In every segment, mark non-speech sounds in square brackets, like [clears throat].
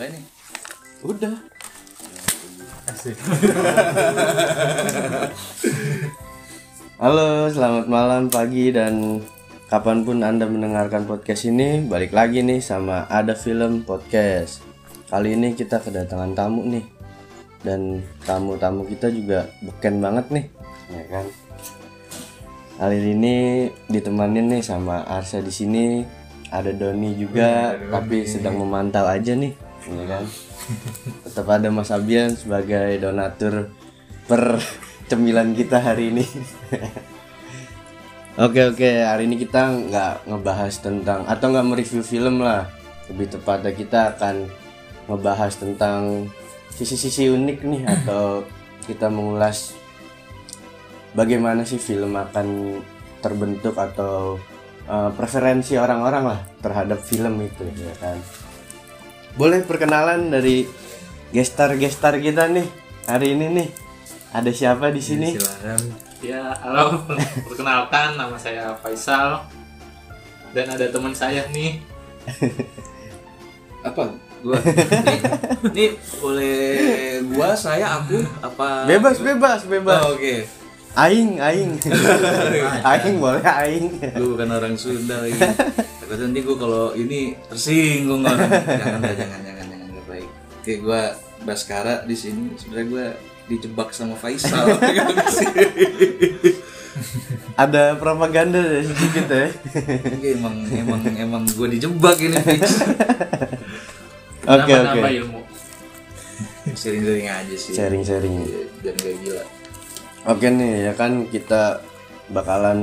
mulai nih. Udah. Halo, selamat malam, pagi dan kapan pun anda mendengarkan podcast ini, balik lagi nih sama ada film podcast. Kali ini kita kedatangan tamu nih, dan tamu-tamu kita juga beken banget nih, ya kan? Kali ini ditemanin nih sama Arsa di sini, ada Doni juga, tapi sedang memantau aja nih, ya kan? Tetap ada Mas Abian sebagai donatur per cemilan kita hari ini. [laughs] oke oke, hari ini kita nggak ngebahas tentang atau nggak mereview film lah. Lebih tepatnya kita akan ngebahas tentang sisi-sisi unik nih atau kita mengulas bagaimana sih film akan terbentuk atau uh, preferensi orang-orang lah terhadap film itu ya kan. Boleh perkenalan dari gestar-gestar kita nih hari ini nih. Ada siapa di sini? Silakan. Ya, halo. Perkenalkan nama saya Faisal. Dan ada teman saya nih. [laughs] apa gua ini, boleh gua saya aku apa Bebas, bebas, bebas. Oh, oke Aing, [laughs] aing. aing boleh aing. gue bukan orang Sunda lagi takut nanti gue kalau ini tersinggung orang [laughs] jangan jangan jangan jangan gak baik oke gue Baskara di sini sebenarnya gue dijebak sama Faisal [laughs] Ada propaganda dari sedikit ya. Oke, emang emang emang gue dijebak ini fix Oke, oke. Nambah-nambah ilmu. sering-sering aja sih Sharing-sharing. dan gak gila Oke nih, ya kan kita bakalan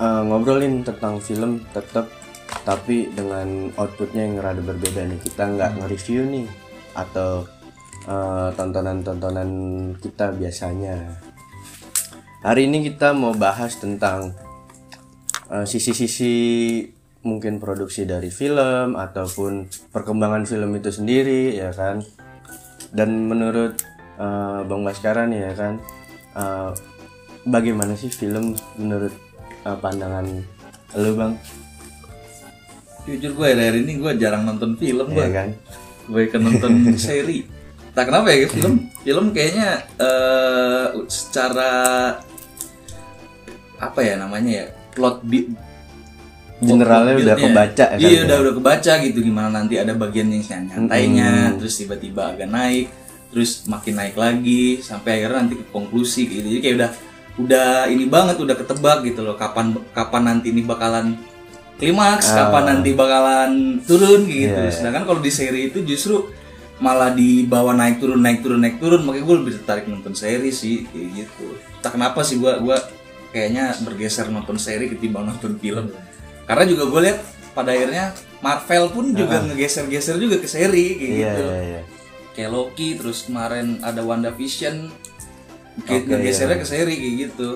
uh, ngobrolin tentang film tetap tapi dengan outputnya yang rada berbeda nih. Kita nggak nge-review nih atau uh, tontonan-tontonan kita biasanya. Hari ini kita mau bahas tentang uh, sisi-sisi mungkin produksi dari film ataupun perkembangan film itu sendiri ya kan. Dan menurut uh, Bang Baskara nih ya kan, uh, bagaimana sih film menurut uh, pandangan lu Bang? jujur gue akhir ini gue jarang nonton film gue Ya kan? gue kan nonton [laughs] seri tak kenapa ya film film kayaknya eh secara apa ya namanya ya plot bi Generalnya udah kebaca ya kan? iya udah udah kebaca gitu gimana nanti ada bagian yang nyantainya Mm-mm. terus tiba-tiba agak naik terus makin naik lagi sampai akhirnya nanti ke konklusi gitu jadi kayak udah udah ini banget udah ketebak gitu loh kapan kapan nanti ini bakalan klimaks Ah. kapan nanti bakalan turun gitu Iya, iya. sedangkan kalau di seri itu justru malah dibawa naik turun naik turun naik turun makanya gue lebih tertarik nonton seri sih kayak gitu tak kenapa sih gue gua kayaknya bergeser nonton seri ketimbang nonton film karena juga gue lihat pada akhirnya Marvel pun juga ngegeser-geser juga ke seri kayak Ah. Iya, gitu iya, iya. Kayak Loki terus kemarin ada WandaVision. Kayak ngegesernya iya. ke seri kayak gitu.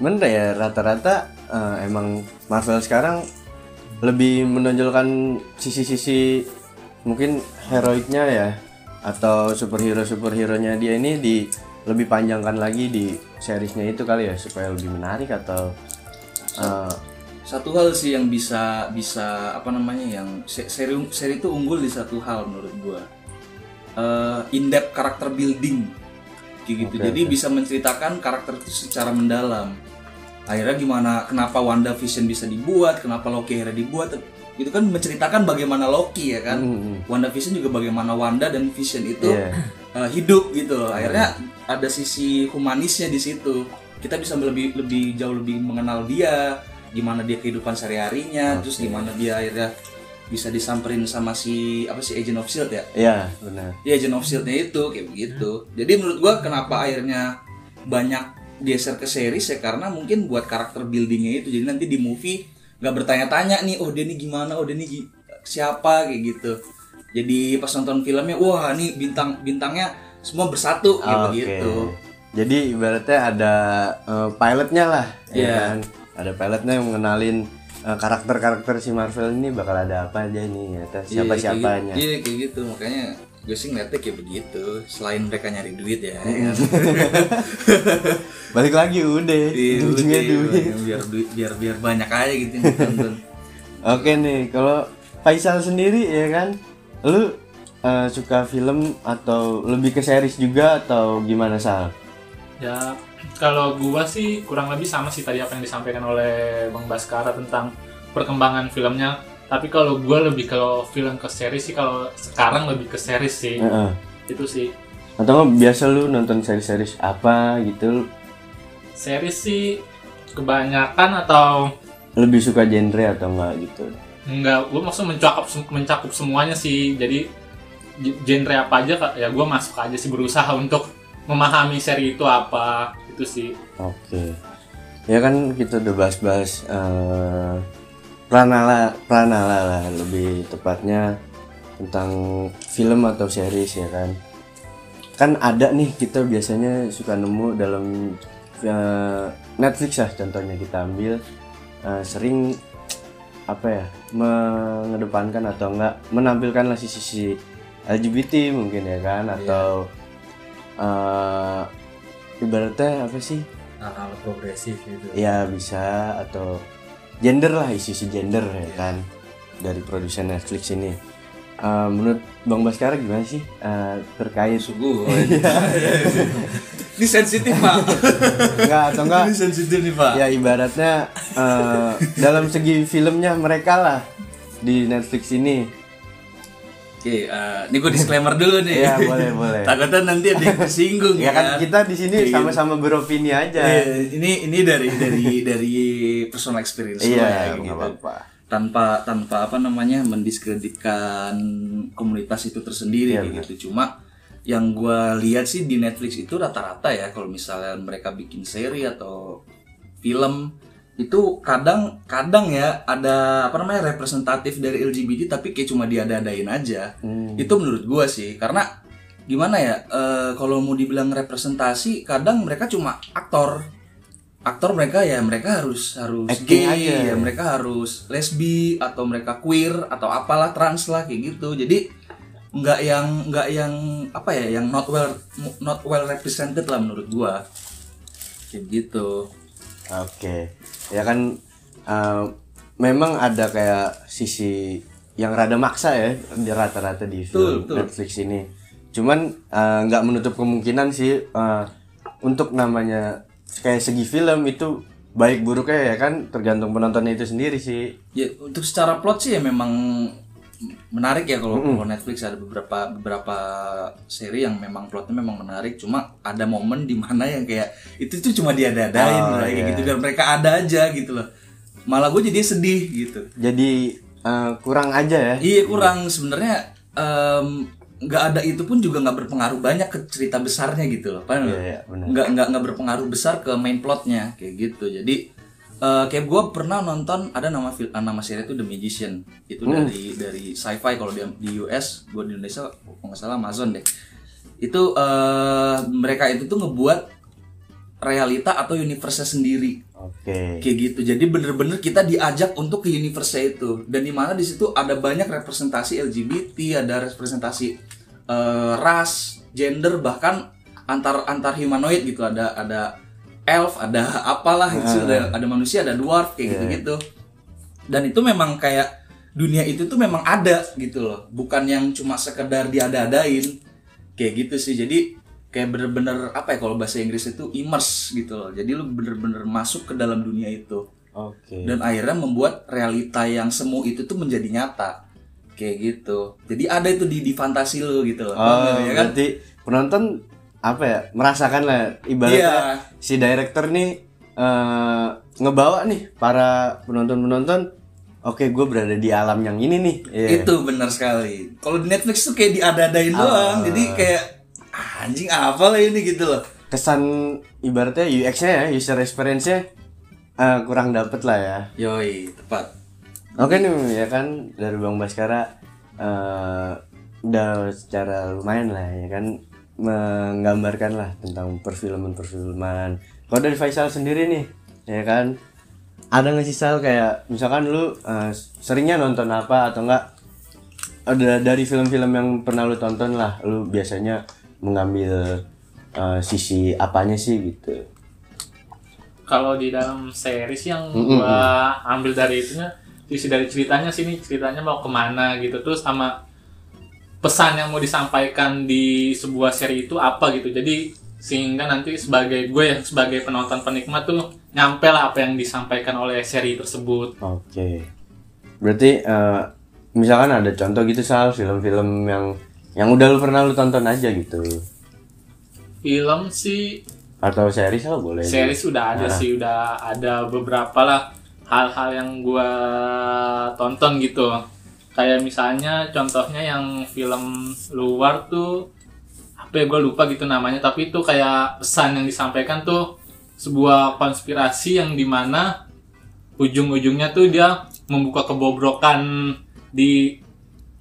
Bener ya rata-rata uh, emang Marvel sekarang lebih menonjolkan sisi-sisi mungkin heroiknya ya atau superhero superhero-nya dia ini di lebih panjangkan lagi di seriesnya itu kali ya supaya lebih menarik atau uh, satu hal sih yang bisa bisa apa namanya yang se- seri seri itu unggul di satu hal menurut gua Eh in depth karakter building kayak gitu Oke, jadi oke. bisa menceritakan karakter itu secara mendalam akhirnya gimana kenapa Wanda Vision bisa dibuat kenapa Loki akhirnya dibuat itu kan menceritakan bagaimana Loki ya kan mm, Wanda Vision juga bagaimana Wanda dan Vision itu Iya. uh, hidup gitu loh. Akhirnya ada sisi humanisnya di situ. Kita bisa lebih lebih jauh lebih mengenal dia, gimana dia kehidupan sehari-harinya, terus gimana dia akhirnya bisa disamperin sama si apa sih Agent of Shield ya? ya benar Ya Agent of Shield-nya itu kayak begitu. Jadi menurut gua kenapa akhirnya banyak geser ke series ya karena mungkin buat karakter buildingnya itu. Jadi nanti di movie nggak bertanya-tanya nih, oh dia nih gimana, oh dia nih gi- siapa kayak gitu. Jadi pas nonton filmnya, wah nih bintang bintangnya semua bersatu kayak Oke. begitu. Jadi ibaratnya ada uh, pilotnya lah, ya Iya. kan? Ada pilotnya yang mengenalin karakter-karakter si Marvel ini bakal ada apa aja nih, atau Iya, siapa kayak siapanya. gitu. Iya kayak gitu makanya gue sih ngeliatnya kayak begitu. Selain mereka nyari duit ya. Ya [laughs] kan? Balik lagi udah, Iya, ujungnya udah, duit. biar duit biar biar banyak aja gitu nonton. Oke nih, kalau Faisal sendiri ya kan, lu eh, suka film atau lebih ke series juga atau gimana Sal? Ya, kalau gua sih kurang lebih sama sih tadi apa yang disampaikan oleh Bang Baskara tentang perkembangan filmnya. Tapi kalau gua lebih kalau film ke series sih kalau sekarang lebih ke series sih. Heeh. Itu sih. Atau biasa lu nonton series-series apa gitu? Series sih kebanyakan atau Lebih suka genre atau enggak gitu? enggak gua maksud mencakup mencakup semuanya sih. Jadi genre apa aja ya gua masuk aja sih berusaha untuk memahami seri itu apa. Itu sih. Oke. Ya kan kita udah bahas-bahas eh, pranala pranala lah lebih tepatnya tentang film atau series ya kan. Kan ada nih kita biasanya suka nemu dalam eh, Netflix lah contohnya kita ambil eh, sering apa ya mengedepankan atau enggak menampilkan lah sisi-sisi LGBT mungkin ya kan atau eh, ibaratnya apa sih? Hal-hal progresif gitu. Ya bisa atau gender lah isu-isu gender ya kan dari produsen Netflix ini. Eh, menurut Bang Baskara gimana sih eh, terkait? Sugu. Ini sensitif pak. enggak atau enggak? Ini sensitif nih pak. ya ibaratnya eh, dalam segi filmnya mereka lah di Netflix ini Oke, eh, ini gue disclaimer dulu nih. ya boleh boleh. [laughs] Takutnya nanti ada yang tersinggung ya kan kita di sini sama-sama beropini aja. Iya, ini ini dari dari dari personal experience iya ya, gitu. apa-apa. Tanpa tanpa apa namanya mendiskreditkan komunitas itu tersendiri Iya, gitu. cuma yang gue lihat sih di Netflix itu rata-rata ya kalau misalnya mereka bikin seri atau film itu kadang kadang ya ada apa namanya representatif dari LGBT tapi kayak cuma diada-adain aja. Hmm. itu menurut gua sih karena gimana ya eh, kalau mau dibilang representasi kadang mereka cuma aktor. Aktor mereka ya mereka harus harus Acting gay aja. ya mereka harus lesbi atau mereka queer atau apalah trans lah kayak gitu. Jadi nggak yang nggak yang apa ya yang not well not well represented lah menurut gua. Kayak gitu. Oke, ya kan eh, memang ada kayak sisi yang rada maksa ya di rata-rata di film Betul, betul. Netflix ini. Cuman eh, nggak menutup kemungkinan sih eh, untuk namanya kayak segi film itu baik buruknya ya kan tergantung penontonnya itu sendiri sih. Ya untuk secara plot sih ya memang menarik ya kalau kalau Netflix ada beberapa beberapa seri yang memang plotnya memang menarik cuma ada momen di mana yang kayak itu tuh cuma diada-adain Oh, kayak iya. gitu biar mereka ada aja gitu loh malah gue jadi sedih gitu Jadi eh, kurang aja ya. iya kurang sebenarnya em, nggak ada itu pun juga nggak berpengaruh banyak ke cerita besarnya gitu loh paham Iya, nggak? iya, benar. nggak nggak nggak berpengaruh besar ke main plotnya kayak gitu jadi eh, kayak gue pernah nonton ada nama film nama seri itu The Magician. Itu Hmm. dari dari sci-fi. Kalau di, di US gue di Indonesia kalau nggak salah Amazon deh. Itu eh, mereka itu tuh ngebuat realita atau universe sendiri. Oke. kayak gitu. Jadi bener-bener kita diajak untuk ke universe itu. Dan di mana di situ ada banyak representasi LGBT ada representasi eh, ras gender bahkan antar antar humanoid gitu. Ada ada elf ada apalah itu ada, ada manusia ada dwarf kayak gitu gitu dan itu memang kayak dunia itu tuh memang ada gitu loh. Bukan yang cuma sekedar diada-adain kayak gitu sih. Jadi kayak bener-bener apa ya kalau bahasa Inggris itu immerse gitu loh. Jadi lu bener-bener masuk ke dalam dunia itu. Oke. dan akhirnya membuat realita yang semu itu tuh menjadi nyata kayak gitu. Jadi ada itu di di fantasi lu gitu loh. Oh, ya kan? berarti penonton apa ya merasakan lah ibaratnya Iya. si director nih eh, ngebawa nih para penonton-penonton oke gue berada di alam yang ini nih. Iya. itu benar sekali. Kalau di Netflix tuh kayak diada-adain Ah. doang. Jadi kayak "Ah, anjing apa lah ini gitu loh. Kesan ibaratnya UX-nya ya user experience-nya eh, kurang dapet lah ya. Yoi tepat. Oke nih ya kan dari Bang Baskara eh, udah secara lumayan lah ya kan menggambarkan lah tentang perfilman perfilman. Kalau dari Faisal sendiri nih ya kan ada nggak sih Sal kayak misalkan lu eh, seringnya nonton apa atau enggak ada dari film-film yang pernah lu tonton lah lu biasanya mengambil eh, sisi apanya sih gitu. kalau di dalam series yang gua ambil dari itunya isi dari ceritanya sini ceritanya mau ke mana gitu terus sama pesan yang mau disampaikan di sebuah seri itu apa gitu jadi sehingga nanti sebagai gue ya sebagai penonton penikmat tuh nyampe lah apa yang disampaikan oleh seri tersebut Oke. Berarti eh, misalkan ada contoh gitu soal film-film yang yang udah lu pernah lu tonton aja gitu. film sih Atau series lah boleh. series udah ada Nah. sih udah ada beberapa lah hal-hal yang gua tonton gitu kayak misalnya contohnya yang film luar tuh apa ya gue lupa gitu namanya. Tapi itu kayak pesan yang disampaikan tuh sebuah konspirasi yang di mana ujung-ujungnya tuh dia membuka kebobrokan di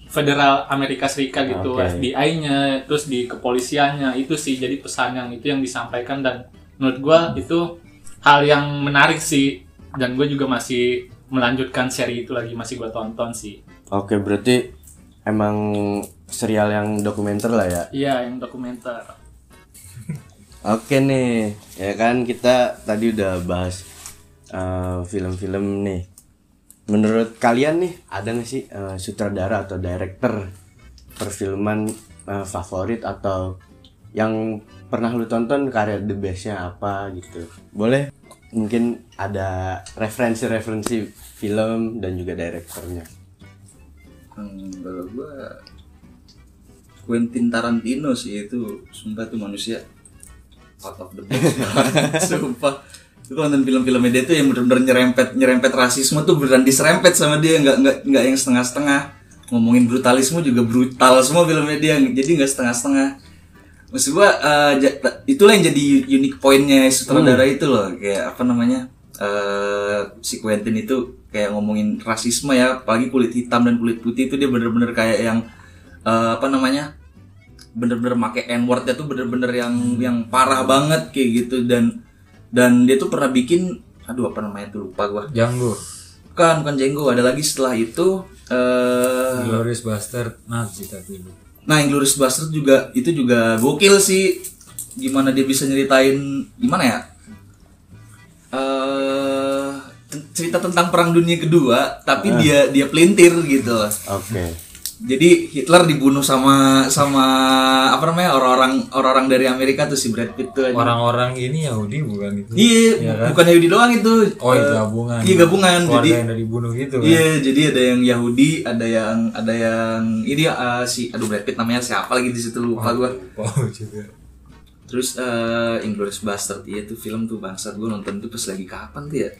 Federal Amerika Serikat gitu Oke. FBI-nya terus di kepolisiannya. Itu sih jadi pesan yang itu yang disampaikan. Dan menurut gua itu hal yang menarik sih. Dan gue juga masih melanjutkan seri itu lagi masih gua tonton sih Oke, berarti emang serial yang dokumenter lah ya. iya yang dokumenter Oke nih, ya kan kita tadi udah bahas eh, film-film nih. Menurut kalian nih, ada nggak sih eh, sutradara atau director perfilman eh, favorit atau yang pernah lu tonton karya the bestnya apa gitu? Boleh? Mungkin ada referensi-referensi film dan juga direkturnya. Hmm, kalau gua Quentin Tarantino sih itu sumpah tuh manusia. Out of the box. [laughs] Sumpah. Itu nonton film-filmnya dia tuh yang bener-bener nyerempet nyerempet rasisme tuh beneran diserempet sama dia. Nggak nggak nggak yang setengah-setengah. Ngomongin brutalisme juga brutal semua filmnya dia. Jadi nggak setengah-setengah. Maksud gua ta- itulah yang jadi unique pointnya sutradara itu loh. Kayak apa namanya eh si Quentin itu kayak ngomongin rasisme ya apalagi kulit hitam dan kulit putih itu dia bener-bener kayak yang eh, apa namanya bener-bener make n wordnya tuh bener-bener yang yang parah banget kayak gitu dan dan dia tuh pernah bikin aduh apa namanya tuh lupa gua Django, bukan bukan ada lagi setelah itu eh Glorious Bastard, Nazi tapi lu. Nah, Inglourious Bastard juga itu juga gokil sih. Gimana dia bisa nyeritain gimana ya? Eh ten- cerita tentang perang dunia kedua, tapi dia dia pelintir gitu. Oke. Jadi Hitler dibunuh sama sama apa namanya orang-orang orang-orang dari Amerika tuh si Brad Pitt tuh. aja. Orang-orang ini Yahudi bukan itu? Iya, Iya kan? bukan Yahudi doang itu. Oh, itu Eh, gabungan. Iya gabungan. Keluarga Jadi yang dari bunuh gitu kan? Iya, jadi ada yang Yahudi, ada yang ada yang ini eh, si aduh Brad Pitt namanya siapa lagi di situ lupa gua. Oh juga. Terus eh Inglourious Bastard iya tuh film tuh bangsat gue nonton tuh pas lagi kapan tuh ya?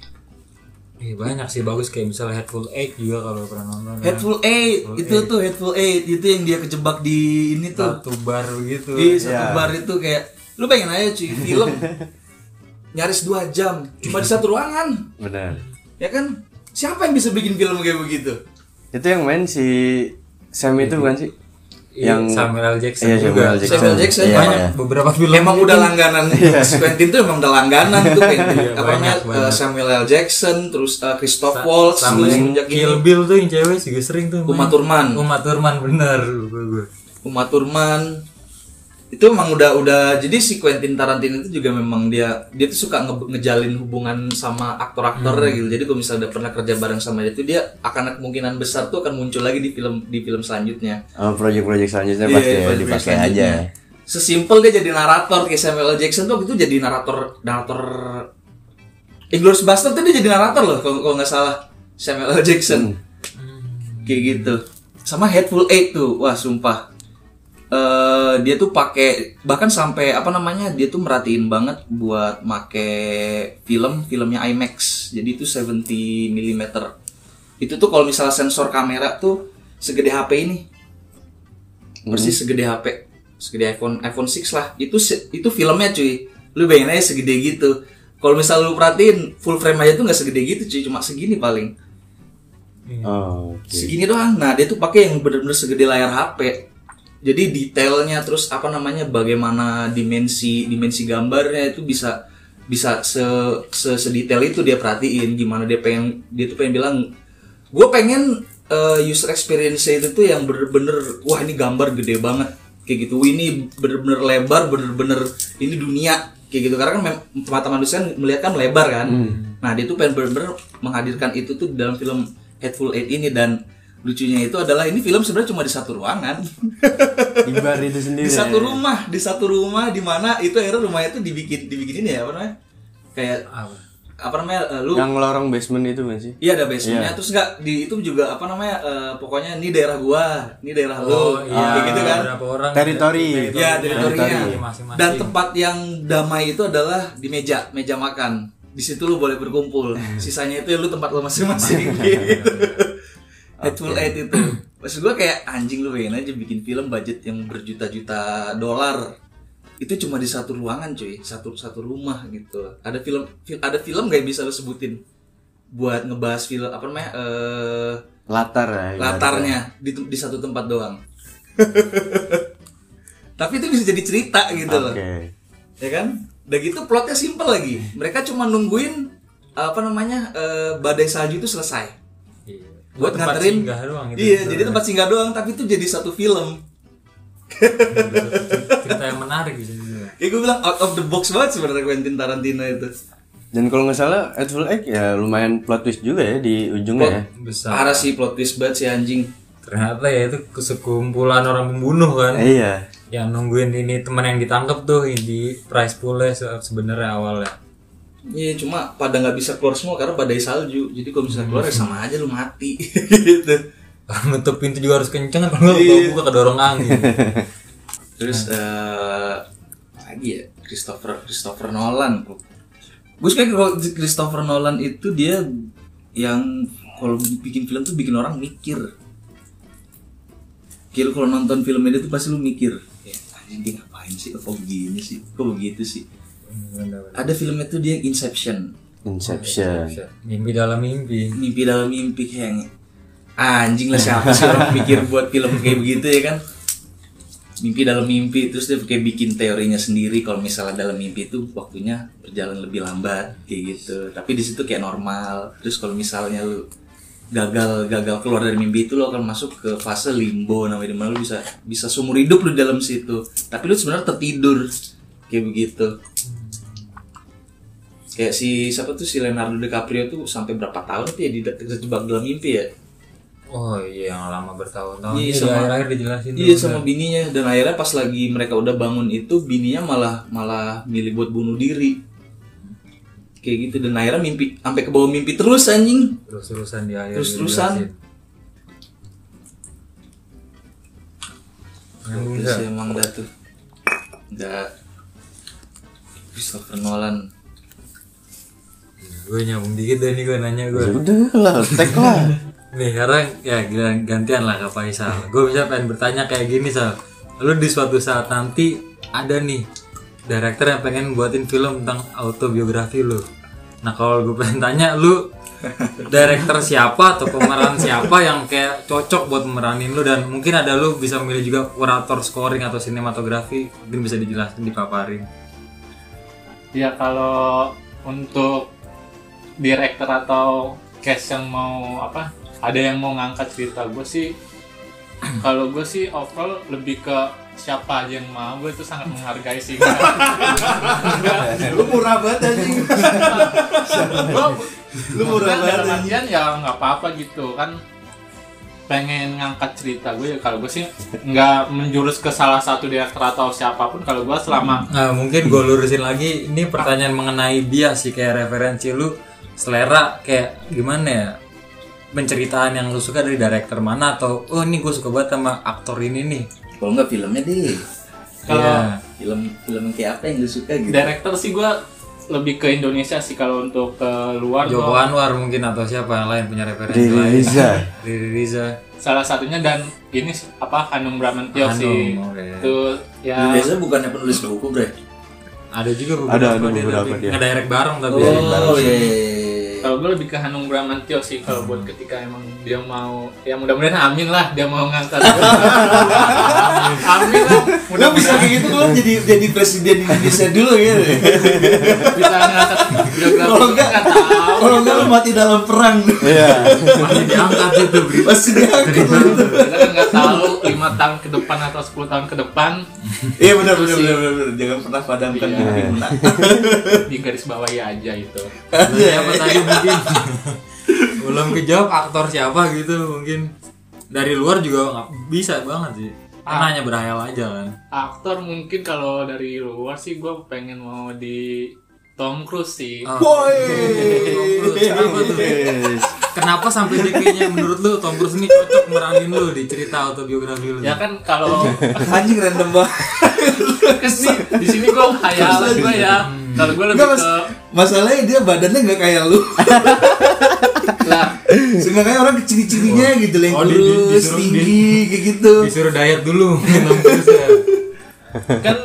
Eh, banyak sih bagus kayak misalnya Hateful Eight juga kalau pernah nonton. kan. Headful Eight itu tuh Headful Eight itu yang dia kejebak di ini tuh Satu bar begitu. di satu Iya. bar itu kayak lu pengen aja cuy film [laughs] nyaris dua jam cuma di satu ruangan Benar. ya kan siapa yang bisa bikin film kayak begitu? Itu yang main si Sam itu bukan sih? Iya, yang Samuel L. Jackson Iya, juga. Samuel L. Jackson. Samuel Jackson Iya, banyak. iya. Beberapa film Emang itu udah langganan [laughs] Quentin tuh emang udah langganan tuh Quentin Iya, apa namanya eh, Samuel L. Jackson terus eh, Christoph Waltz sama Kill ini Bill tuh yang cewek juga sering tuh. Uma Thurman Uma Thurman bener gue gue. Uma Thurman itu emang udah udah jadi si Quentin Tarantino itu juga memang dia dia tuh suka nge- ngejalin hubungan sama aktor-aktornya gitu. Jadi kalau misalnya udah pernah kerja bareng sama dia tuh dia akan kemungkinan besar tuh akan muncul lagi di film di film selanjutnya. Oh, project-project selanjutnya Iya, pasti ya, dipakai aja. sesimpel dia jadi narator kayak Samuel L. Jackson tuh itu jadi narator narator Inglourious Bastard tuh dia jadi narator loh kalau nggak salah. Samuel L. Jackson. Kayak gitu. Sama Hateful Eight tuh. Wah sumpah eh dia tuh pakai bahkan sampai apa namanya dia tuh merhatiin banget buat make film filmnya IMAX. Jadi itu 70 mm itu tuh kalau misalnya sensor kamera tuh segede HP ini. Persis segede HP segede iPhone iPhone 6 lah. Itu itu filmnya cuy. Lu bayangin aja segede gitu. Kalau misalnya lu perhatiin full frame aja tuh nggak segede gitu cuy. Cuma segini paling. Oh, oke. segini doang. Nah dia tuh pakai yang bener-bener segede layar HP jadi detailnya terus apa namanya bagaimana dimensi dimensi gambarnya itu bisa bisa se, se sedetail itu dia perhatiin gimana dia pengen dia tuh pengen bilang gue pengen eh, user experience itu tuh yang bener-bener wah ini gambar gede banget kayak gitu. Ini bener-bener lebar bener-bener ini dunia kayak gitu. Karena kan mata manusia melihat kan lebar kan. Nah dia tuh pengen bener-bener menghadirkan itu tuh dalam film Hateful Eight ini dan lucunya itu adalah ini film sebenarnya cuma di satu ruangan [laughs] di bar itu sendiri di satu ya. rumah di satu rumah di mana itu akhirnya rumahnya itu dibikin dibikin ini ya apa namanya kayak Apa? apa namanya eh, lu yang lorong basement itu kan sih Iya ada basementnya Iya. terus enggak di itu juga apa namanya eh, pokoknya ini daerah gua, ini daerah lu, Oh iya, kayak gitu kan. Orang Teritori. Ya teritorinya. Teritori. masing-masing. Dan tempat yang damai itu adalah di meja, meja makan. Di situ lu boleh berkumpul. [laughs] Sisanya itu ya lu tempat lu masing-masing gitu. [laughs] Hateful Eight itu. Maksud gua kayak anjing lu pengen aja bikin film budget yang berjuta-juta dolar. Itu cuma di satu ruangan cuy, satu satu rumah gitu. Ada film fil- ada film gak bisa lu sebutin buat ngebahas film apa namanya eh latar ya ibaratnya. latarnya di, di satu tempat doang. [laughs] Tapi itu bisa jadi cerita gitu loh. oke Ya kan? Udah gitu plotnya simpel lagi. Mereka cuma nungguin apa namanya eh, badai salju itu selesai. Buat tempat nganterin singgah doang gitu. Iya, jadi tempat singgah doang tapi itu jadi satu film. cerita yang menarik juga. Ya gue bilang out of the box banget sebenarnya Quentin Tarantino itu. dan kalau nggak salah Hateful Eight ya lumayan plot twist juga ya di ujungnya ya Besar. Parah sih plot twist banget si anjing. Ternyata ya itu sekumpulan orang pembunuh kan. Eh, iya Yang nungguin ini teman yang ditangkap tuh di price poolnya se- sebenarnya awalnya. Iya, cuma pada nggak bisa keluar semua karena badai salju. Jadi kalau misalnya keluar ya sama aja lu mati [laughs] gitu. Nutup pintu juga harus kenceng kan kalau Iya. buka kedorong angin. [laughs] Terus eh apa lagi ya Christopher Christopher Nolan. Gue suka kalau Christopher Nolan itu dia yang kalau bikin film tuh bikin orang mikir. Lu kalau nonton film ini tuh pasti lu mikir, ya anjing dia ngapain sih? Kok begini sih? Kok begitu sih? Ada filmnya tuh dia Inception. Inception Mimpi dalam mimpi. Mimpi dalam mimpi kayaknya. Anjing lah siapa sih orang mikir buat film kayak begitu ya kan? Mimpi dalam mimpi terus dia kayak bikin teorinya sendiri kalau misalnya dalam mimpi itu waktunya berjalan lebih lambat kayak gitu. Tapi di situ kayak normal. Terus kalau misalnya lu gagal gagal keluar dari mimpi itu lo akan masuk ke fase limbo namanya di mana lu bisa bisa seumur hidup lu di dalam situ. Tapi lu sebenarnya tertidur kayak begitu. Kayak si siapa tuh si Leonardo DiCaprio tuh sampai berapa tahun tuh ya di terjebak dalam mimpi ya? Oh iya yang lama bertahun-tahun. Iya, Iya, sama- akhir-akhir dijelasin. Iya sama bininya dan akhirnya pas lagi mereka udah bangun itu bininya malah malah milih buat bunuh diri. Kayak gitu dan akhirnya mimpi sampai ke bawah mimpi terus anjing. Terus-terusan di akhir. Terus-terusan. Terus nggak? emang dah tuh. Enggak Christopher Nolan. Gue nyambung dikit deh nih gue nanya gue. ya udah lah tek lah [laughs] Nih sekarang ya gila gantian lah ke Faisal. Gue bisa pengen bertanya kayak gini Sal. Lu di suatu saat nanti ada nih director yang pengen buatin film tentang autobiografi lu. Nah kalau gue pengen tanya lu director siapa atau pemeran siapa yang kayak cocok buat meranin lu dan mungkin ada lu bisa memilih juga kurator scoring atau sinematografi mungkin bisa dijelasin dipaparin. Ya kalau untuk director atau cast yang mau apa ada yang mau ngangkat cerita gue sih [clears throat] kalau gue sih overall lebih ke siapa aja yang mau gue itu sangat menghargai sih [laughs] Lu murah banget anjing. Lu murah banget dalam artian ya nggak apa-apa gitu kan pengen ngangkat cerita gue ya kalau gue sih nggak menjurus ke salah satu director atau siapa pun kalau gue selama Nah, mungkin gue lurusin lagi. Ini pertanyaan mengenai bias sih kayak referensi lu selera kayak gimana ya? Penceritaan yang lu suka dari director mana atau oh ini gue suka banget sama aktor ini nih. Kalau enggak filmnya deh. Kalau- Iya. Film film yang kayak apa yang lu suka gitu? director sih gue lebih ke Indonesia sih kalau untuk ke luar Joko gua Anwar mungkin atau siapa yang lain punya referensi Riri lain. Riza [laughs] Riri Riza. salah satunya dan ini apa Hanung Bramantyo Hanung, sih itu ya Biasanya bukannya penulis buku, Bre. Ada juga beberapa Ada, ada dia beberapa tapi dia. ngedirect bareng tapi Oh, iya. iya, iya. Kalau gue lebih ke Hanung Bramantyo sih kalau buat ketika emang dia mau ya mudah-mudahan amin lah dia mau ngangkat [laughs] amin lah Lu bisa kayak gitu lu jadi jadi presiden Indonesia dulu gitu. bisa ngangkat biografi Kalau enggak kalau enggak lu mati dalam perang. iya masih diangkat itu berita. Pasti diangkat. kita kan nggak tahu lima tahun ke depan atau 10 tahun ke depan Iya benar benar benar benar. Jangan pernah padamkan Iya. di garis bawahi aja itu Siapa tadi mungkin [laughs] belum kejawab aktor siapa gitu mungkin dari luar juga nggak bisa banget sih Ah. Karena hanya berhayal aja kan Aktor mungkin kalau dari luar sih gue pengen mau di Tom Cruise sih. Ah. Woi. Kenapa tuh? Kenapa sampai dia kayaknya menurut lu Tom Cruise ini cocok meranin lu di cerita autobiografi lu? Ya kan kalau [laughs] Anjing random banget. di, sini gue [laughs] hayalan gue ya. Kalau gue lebih Enggak mas, ke masalahnya dia badannya nggak kayak lu. [laughs] lah kayak orang ciri-cirinya gitu, yang Oh, di- di- tinggi, kayak gitu. Disuruh diet dulu ya. [laughs] kan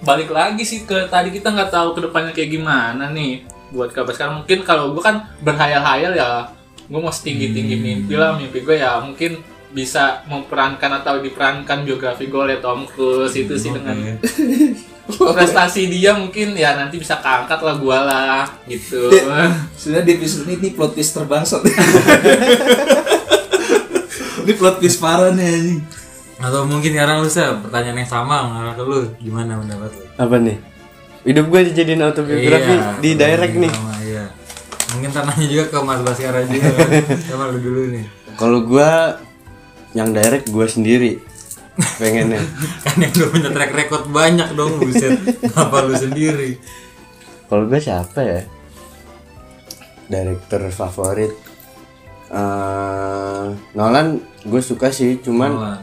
balik lagi sih ke tadi kita nggak tahu ke depannya kayak gimana nih buat kabar sekarang mungkin kalau gue kan berhayal-hayal ya gue mau setinggi tinggi mimpi lah mimpi gue ya mungkin bisa memperankan atau diperankan biografi gue oleh Tom Cruise itu sih dengan [laughs] prestasi dia mungkin ya nanti bisa keangkat lah gue lah gitu [laughs] Sudah di episode ini, ini plot twist terbangsat. [laughs] ini plot twist parah nih anjing. Atau mungkin sekarang lu sih pertanyaan yang sama ngarah ke lu gimana pendapat lu? Apa nih? Hidup gue dijadiin autobiografi Iya, di direct nih. sama, iya. Mungkin tanahnya juga ke Mas Baskara juga. Sama lu dulu nih. Kalau gue yang direct gue sendiri pengennya. [laughs] Kan yang udah punya track record banyak dong buset. Kenapa lu sendiri? Kalau gue siapa ya? Director favorit Eh, Nolan gue suka sih, cuman Nolan.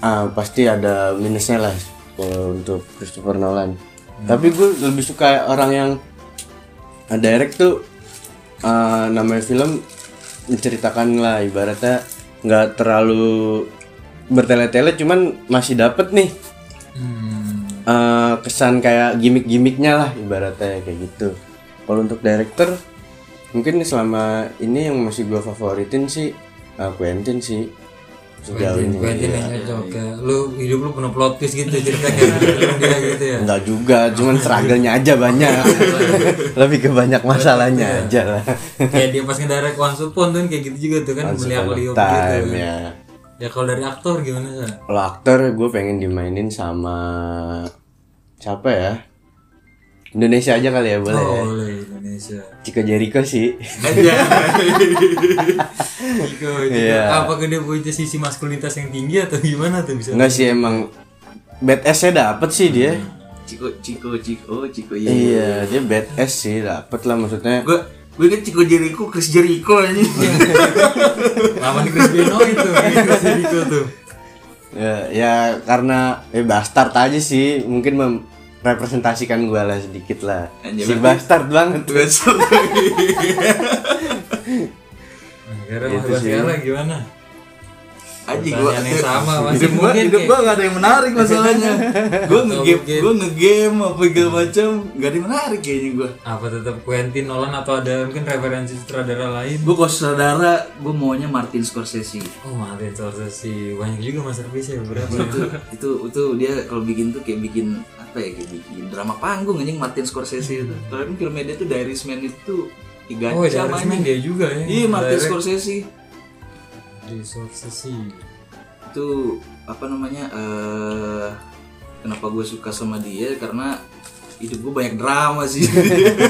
ah, pasti ada minusnya lah kalau untuk Christopher Nolan. Tapi gue lebih suka orang yang ah, direct tuh ah, namanya film menceritakan lah ibaratnya nggak terlalu bertele-tele cuman masih dapet nih Hmm. eh, kesan kayak gimmick-gimmicknya lah ibaratnya kayak gitu. Kalau untuk director mungkin selama ini yang masih gue favoritin sih eh, Quentin sih sejauh ini. Quentin iya. yang cocok ya. Lu hidup lu penuh plot twist gitu ceritanya [laughs] kayak dia gitu ya. Enggak juga, cuman struggle-nya aja banyak. [laughs] Lebih ke banyak masalahnya aja lah. kayak dia pas ngedirect Once Upon tuh kayak gitu juga tuh kan melihat Leo time, gitu. ya. Ya kalau dari aktor gimana sih? Kalau aktor gue pengen dimainin sama siapa ya? Indonesia aja kali ya boleh. Oh, boleh Indonesia. Chico Jericho sih. Itu Iya. [laughs] apakah dia punya sisi maskulinitas yang tinggi atau gimana tuh bisa? Enggak sih emang badass-nya dapet sih dia. Ciko, Ciko, Ciko, Ciko, iya. Iya, dia badass sih dapet lah maksudnya. Gue gue kan Ciko Jericho, Chris Jericho anjing. [laughs] Lawan Chris Benoit tuh, Chris Jericho tuh. Ya, ya karena eh bastard aja sih, mungkin merepresentasikan gue lah sedikit lah. Anjir, si bastard banget. Besok [laughs] Nah, Sekarang Itu Mas sih. Baskara gimana? Anjing gua Pertanyaan yang sama masih hidup gua, mungkin hidup kayak- gua gak ada yang menarik [laughs] masalahnya. gua ngegame, gua ngegame apa segala macam, gak ada yang menarik kayaknya gua. Apa tetap Quentin Nolan atau ada mungkin referensi sutradara lain? Gua kalau saudara, gua maunya Martin Scorsese. Oh, Martin Scorsese banyak juga masterpiece ya [laughs] berapa ya? itu itu itu dia kalau bikin tuh kayak bikin apa ya kayak bikin drama panggung anjing Martin Scorsese itu. Kalau kan filmnya dia tuh Irishman itu tiga Oh, jam anjing. dia juga ya. Iya Martin Direct Scorsese di Scorsese. itu apa namanya eh kenapa gue suka sama dia karena hidup gue banyak drama sih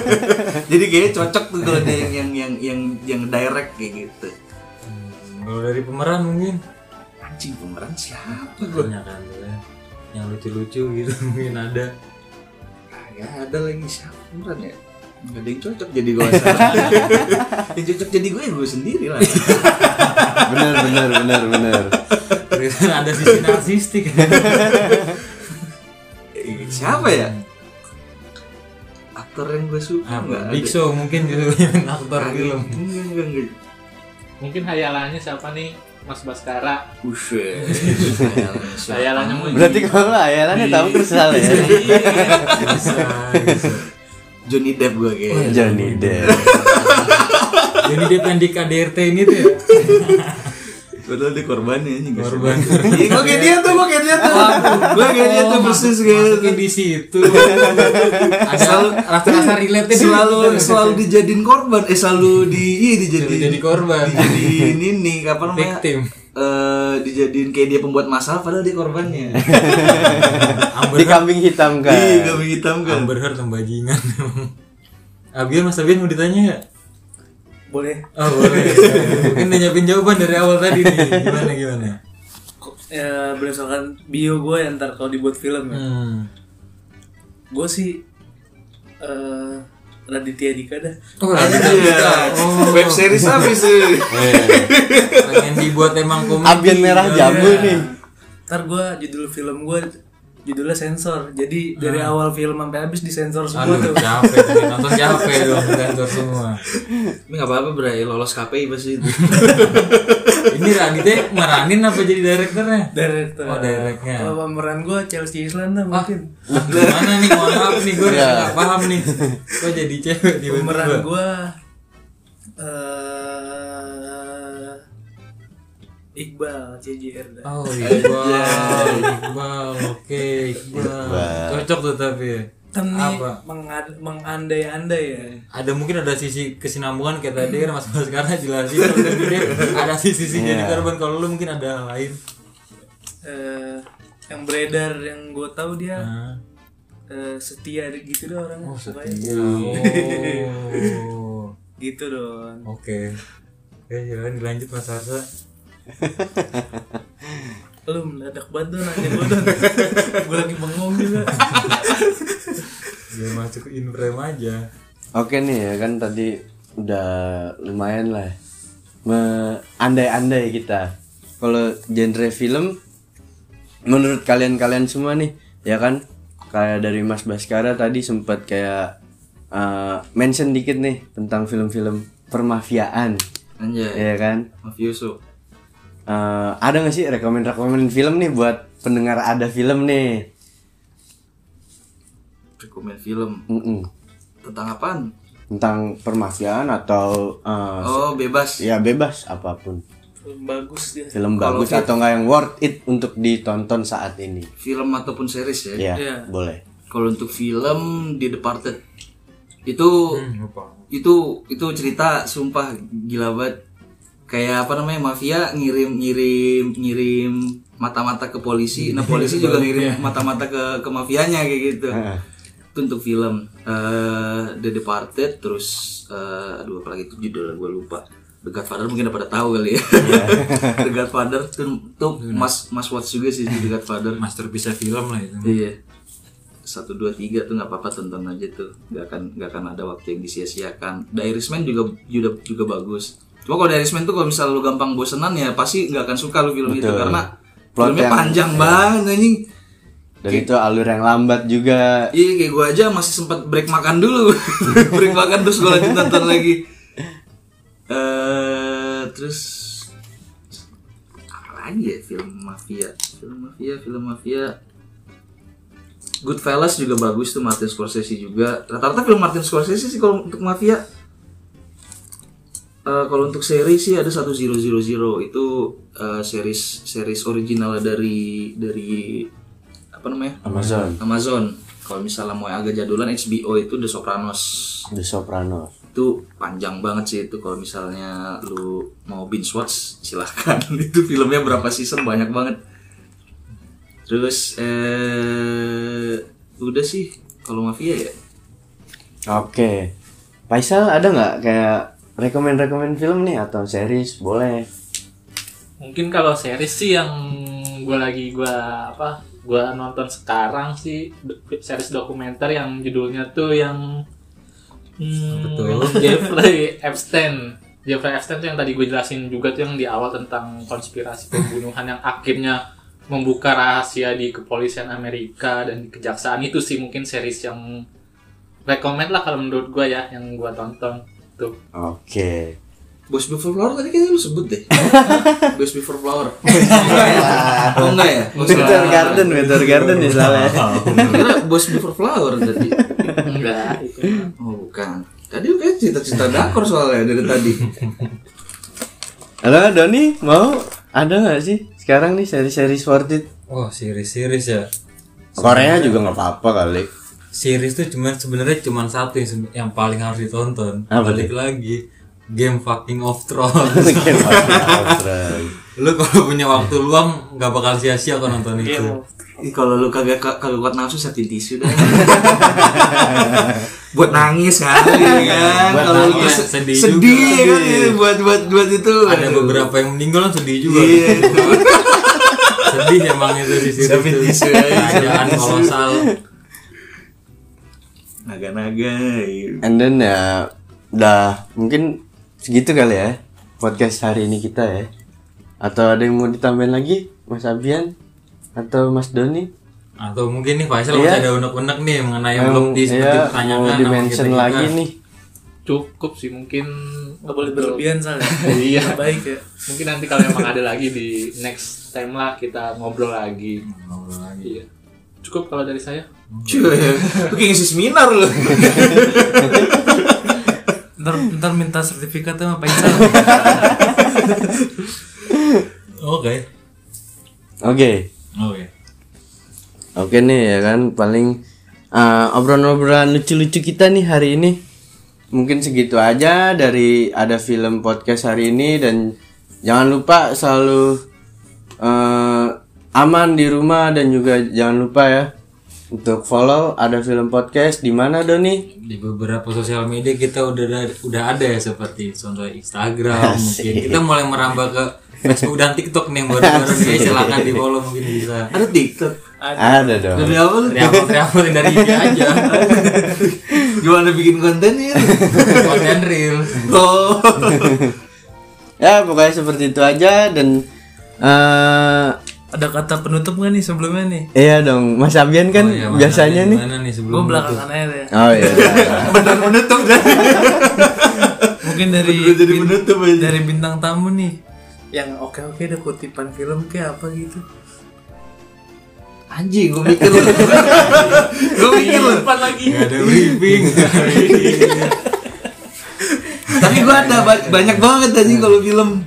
[laughs] jadi kayaknya cocok tuh kalau dia yang yang yang yang, yang direct kayak gitu Hmm, Kalau dari pemeran mungkin anjing pemeran siapa gue banyak kan ya. Yang lucu-lucu gitu [laughs] mungkin ada. Gak ada lagi siapa pemeran ya Gak ada yang cocok jadi gue [laughs] Yang cocok jadi gue ya gue sendiri lah [laughs] bener bener bener bener. Ada sisi narsistik. Eh, Siapa ya? Aktor yang gue suka Apa? nggak Big ada. Show mungkin gitu aktor film. Mungkin hayalannya siapa nih Mas Baskara Buset. [laughs] hayalannya mau Berarti kalau ayalannya tahu terus salah ya. Bisa, bisa. Johnny Depp gue kayaknya. Johnny Depp. Jadi dia pengen di KDRT ini tuh ya. [laughs] Padahal dia korbannya anjing. nggak Korban. Iya, gue kayak dia tuh, gue kayak dia tuh. Gue kayak dia tuh persis kayak Masukin di situ. [laughs] Ada rasa-rasa relate selalu selalu dijadiin korban eh selalu di iya dijadiin jadi korban. dijadiin ini apa namanya Victim. Eh, dijadiin kayak dia pembuat masalah padahal dia korbannya [laughs] Di kambing hitam kan. iya kami hitam kan Amber Heard bajingan. [laughs] Abian Mas Abian mau ditanya ya? Boleh Oh boleh. Mungkin nyiapin jawaban dari awal tadi nih. Gimana gimana? ya berdasarkan bio gue ya ntar kalau dibuat film ya Hmm. gue sih eh Raditya Dika dah Oh, Raditya Dika. Oh, Web series apa sih? pengen dibuat emang komedi. Abian merah jambu nih. ntar gue judul film gue judulnya sensor jadi dari awal film sampai habis disensor semua Aduh, tuh capek tuh nonton [laughs] capek dong sensor semua. Tapi nggak apa-apa bray, lolos KPI pasti itu. [laughs] Ini Raditya meranin apa jadi direkturnya? director Oh, directnya. kalau pemeran gue Chelsea Island dah mungkin Wah, gimana nih? Mohon maaf nih, gue nggak paham nih. Kok jadi cewek pemeran gue eh Iqbal CJR dah Oh, [laughs] Iqbal, Iqbal, oke, Iqbal. Cocok tuh tapi. ya. kan nih Apa? mengandai-andai ya Ada mungkin ada sisi kesinambungan kayak tadi kan Mas Mas karena jelasin kalau [laughs] tadi dia ada sisi-sisi jadi korban kalau lu mungkin ada hal lain. eh yang beredar yang gue tahu dia Nah. eh, setia gitu dong orangnya pokoknya [laughs] Oh. gitu dong Oke. Oke, silakan dilanjut Mas Arsa. [laughs] lu mendadak banget tuh nanya gue tuh. [laughs] Gue lagi bengong juga. Biar masuk in frame aja. Oke nih ya kan tadi udah lumayan lah. Me- andai-andai kita. Kalau genre film menurut kalian-kalian semua nih ya kan? Kayak dari Mas Baskara tadi sempat kayak uh, mention dikit nih tentang film-film permafiaan. Anjay, ya kan? Mafioso. Eh, ada nggak sih rekomend-rekomend film nih buat pendengar ada film nih Rekomen film Mm-mm. tentang apaan? tentang permafiaan atau eh, Oh, bebas. ya bebas apa pun film bagus dia film Kalau bagus film- atau nggak yang worth it untuk ditonton saat ini Film ataupun series ya. ya Iya. boleh Kalau untuk film The Departed itu lupa. itu itu cerita sumpah gila banget. Kayak apa namanya mafia ngirim ngirim ngirim mata-mata ke polisi, nah polisi juga ngirim mata-mata ke ke mafianya kayak gitu. Itu untuk film eh The Departed terus eh aduh apalagi itu judulnya gue lupa. The Godfather mungkin udah pada tahu kali ya. [laughs] The Godfather tuh, tuh Mas Mas Watch juga sih The Godfather. Masterpiece film lah itu. Iya. Satu dua tiga tuh nggak apa-apa tonton aja tuh. Gak akan nggak akan ada waktu yang disia-siakan. The Irishman juga juga juga bagus. Cuma kalau The Irishman tuh kalau misalnya lu gampang bosenan ya pasti nggak akan suka lu film itu Betul. karena Plot filmnya yang- panjang banget anjing. dan itu alur yang lambat juga Iya kayak gue aja masih sempat break makan dulu. [laughs] break makan terus gue lanjut nonton lagi. eh terus apa lagi ya film mafia? Film mafia, film mafia. Goodfellas juga bagus tuh Martin Scorsese juga. Rata-rata film Martin Scorsese sih kalau untuk mafia. Eh, kalau untuk seri sih ada satu zero zero zero itu eh, series series original dari dari apa namanya Amazon Amazon. Kalau misalnya mau yang agak jadulan HBO itu The Sopranos. The Sopranos Itu panjang banget sih itu kalau misalnya lu mau binge watch silahkan. [laughs] itu filmnya berapa season banyak banget. Terus eh udah sih kalau mafia ya. oke Faisal ada nggak kayak rekomend-rekomend film nih atau series boleh Mungkin kalau series sih yang gue lagi gue apa gue nonton sekarang sih series dokumenter yang judulnya tuh yang hmm, Betul. [laughs] Jeffrey Epstein. Jeffrey Epstein tuh yang tadi gue jelasin juga tuh yang di awal tentang konspirasi pembunuhan yang akhirnya membuka rahasia di kepolisian Amerika dan di kejaksaan itu sih mungkin series yang rekomend lah kalau menurut gue ya yang gue tonton tuh. oke Boys Before Flower tadi kayaknya lu sebut deh. [laughs] Boys Before Flower. oh enggak ya? Oh, Winter. Garden Winter Garden nih salah [laughs] ya. Kira Boys Before Flower tadi. Enggak, itu. Oh bukan. Tadi lu kayak cerita-cerita dakor soalnya dari tadi. Halo Doni mau ada nggak sih sekarang nih seri-seri worth it Oh, series-series ya. Korea juga nggak apa-apa kali Series tuh cuman sebenarnya cuman satu yang, yang paling harus ditonton. Apa Balik lagi Game fucking of [laughs] Thrones. Game of Thrones. lu kalau punya waktu luang nggak bakal sia-sia kok nonton itu. Kalau lu kagak kagak kuat nafsu sakit tisu dah. [laughs] buat nangis kali kan Buat kalau nangis, lu se- sedih sedih, juga. kan ya, buat buat buat itu ada beberapa yang meninggal sedih juga Iya. [laughs] sedih emang itu di situ tuh. Tisu ya. kerajaan kolosal naga-naga gitu. And then ya udah mungkin segitu kali ya podcast hari ini kita ya. Atau ada yang mau ditambahin lagi Mas Abian atau Mas Doni? atau mungkin nih Faisal Iya. masih ada unek-unek nih mengenai yang belum di seperti iya, pertanyaan mau dimention lagi nih. cukup sih mungkin nggak boleh berlebihan soalnya [laughs] Iya. Nggak baik ya mungkin nanti kalau emang ada lagi di next time lah kita ngobrol lagi Ngobrol lagi. iya cukup kalau dari saya. Cuy, lu kayak ngisi seminar lu. ntar ntar minta sertifikatnya sama Pak Ical. Oke. Oke. oke. Oke nih ya kan paling uh, obrolan-obrolan lucu-lucu kita nih hari ini. Mungkin segitu aja dari ada film podcast hari ini dan jangan lupa selalu uh, aman di rumah dan juga jangan lupa ya untuk follow ada film podcast di mana Doni? di beberapa sosial media kita udah ada, udah ada ya seperti contoh Instagram mungkin kita mulai merambah ke Facebook dan TikTok nih baru-baru nih silakan di follow mungkin bisa Ada TikTok. Ada dong. Dari apa dari IG aja [laughs] Gimana bikin kontennya? konten real Oh. [laughs] Ya pokoknya seperti itu aja dan uh, ada kata penutup nggak nih sebelumnya nih iya dong Mas Abian kan Oh iya, mana biasanya nih, nih. nih gue sebelum belakangan aja deh Oh iya. [laughs] Benar menutup dah. mungkin dari jadi bin- penutup aja. dari bintang tamu nih yang oke oke ada kutipan film kayak apa gitu Anjing, gue mikir lu. [laughs] gue mikir lu. depan lagi Gak ada briefing [laughs] Tapi gue ada ba- banyak banget anjing kalau film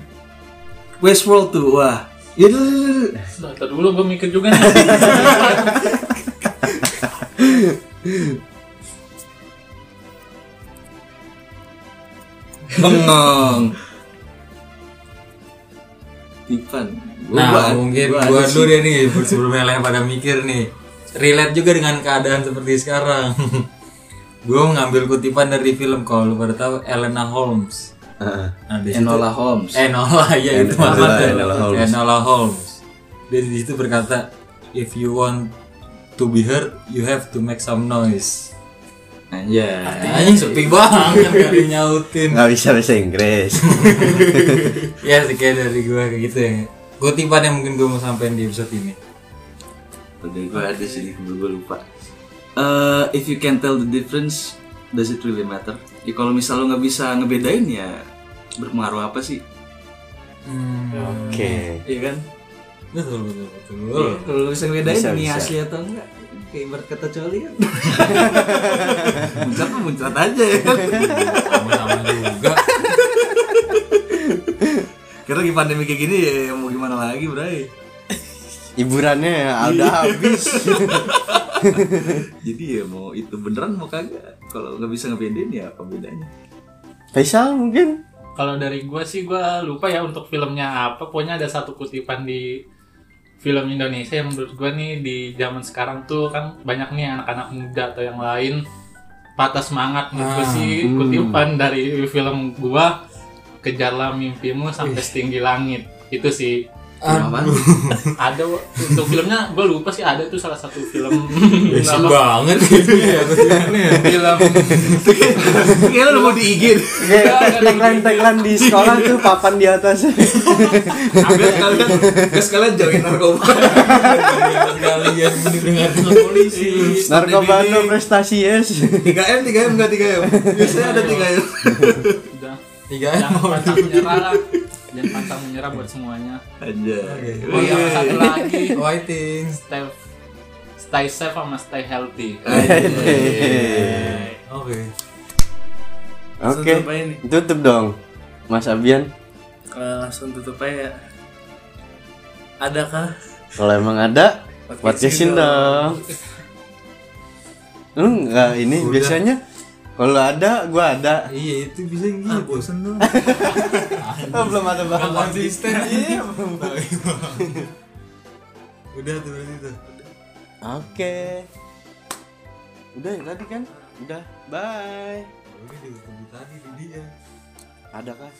Westworld tuh. Wah. Ya dulu, dulu, dulu. Nah, dulu gue mikir juga nih [laughs] Bengong. Tipan. Gua- Nah gua- mungkin gua gua dulu deh nih sebelumnya yang pada mikir nih Relate juga dengan keadaan seperti sekarang [laughs] Gue mengambil kutipan dari film kalau lu pada tahu Elena Holmes Heeh. Nah Enola Holmes. Enola ya itu Enola, Muhammad tuh. Enola Holmes. Enola Holmes. Dia di situ berkata, if you want to be heard, you have to make some noise. Anjay. Anjing sepi banget gak dinyautin. Nggak bisa bahasa Inggris. [laughs] ya sih kayak dari gue kayak gitu ya. Kutipan yang mungkin gue mau sampein di episode ini. Udah gue ada sih, gue lupa. Eh, if you can tell the difference, does it really matter? Ya kalau misal lo nggak bisa ngebedain ya berpengaruh apa sih? Oke. Iya kan? Betul betul betul. Iya, Kalau bisa ngebedain Bisa, ini asli atau enggak? Kayak ibarat kata coli kan. [laughs] muncrat mah muncrat aja ya. Sama-sama juga. Karena lagi pandemi kayak gini ya mau gimana lagi, Bray. Hiburannya ya udah habis. [laughs] Jadi ya mau itu beneran mau kagak. Kalau nggak bisa ngebedain ya apa bedanya? Faisal mungkin? Kalau dari gue sih gue lupa ya untuk filmnya apa. Pokoknya ada satu kutipan di film Indonesia yang menurut gue nih di zaman sekarang tuh kan banyak nih anak-anak muda atau yang lain patah semangat. Menurut gue sih kutipan dari film gue kejarlah mimpimu sampai setinggi langit. Itu sih Aduh. Ah. [laughs] ada untuk filmnya gue lupa sih ada tuh salah satu film. Basic banget gitu ya film. Kayaknya [laughs] lu mau diigit tagline tagline di sekolah tuh papan di atas. Ambil kalian terus kalian jauhin narkoba. Kalian ya, polisi. Narkoba no prestasi yes. Tiga m tiga m enggak tiga m. Biasanya ada tiga m. Tiga m. 3M dan pantang menyerah buat semuanya. Aja. Oh, okay. yang satu lagi oh, waiting stay stay safe sama stay healthy. Oke. Oke. Tutup dong. Mas Abian. Uh, langsung tutup aja. Ya. Adakah? Kalau emang ada, podcastin dong. Enggak ini Udah. biasanya kalau ada, gua ada. Iya itu bisa gitu. ah, bosen dong. [laughs] Oh, belum ada bahan konsisten iya udah tuh berarti tuh Oke. Udah ya tadi kan? Udah, bye. Gue juga tadi di dia. Ada kah?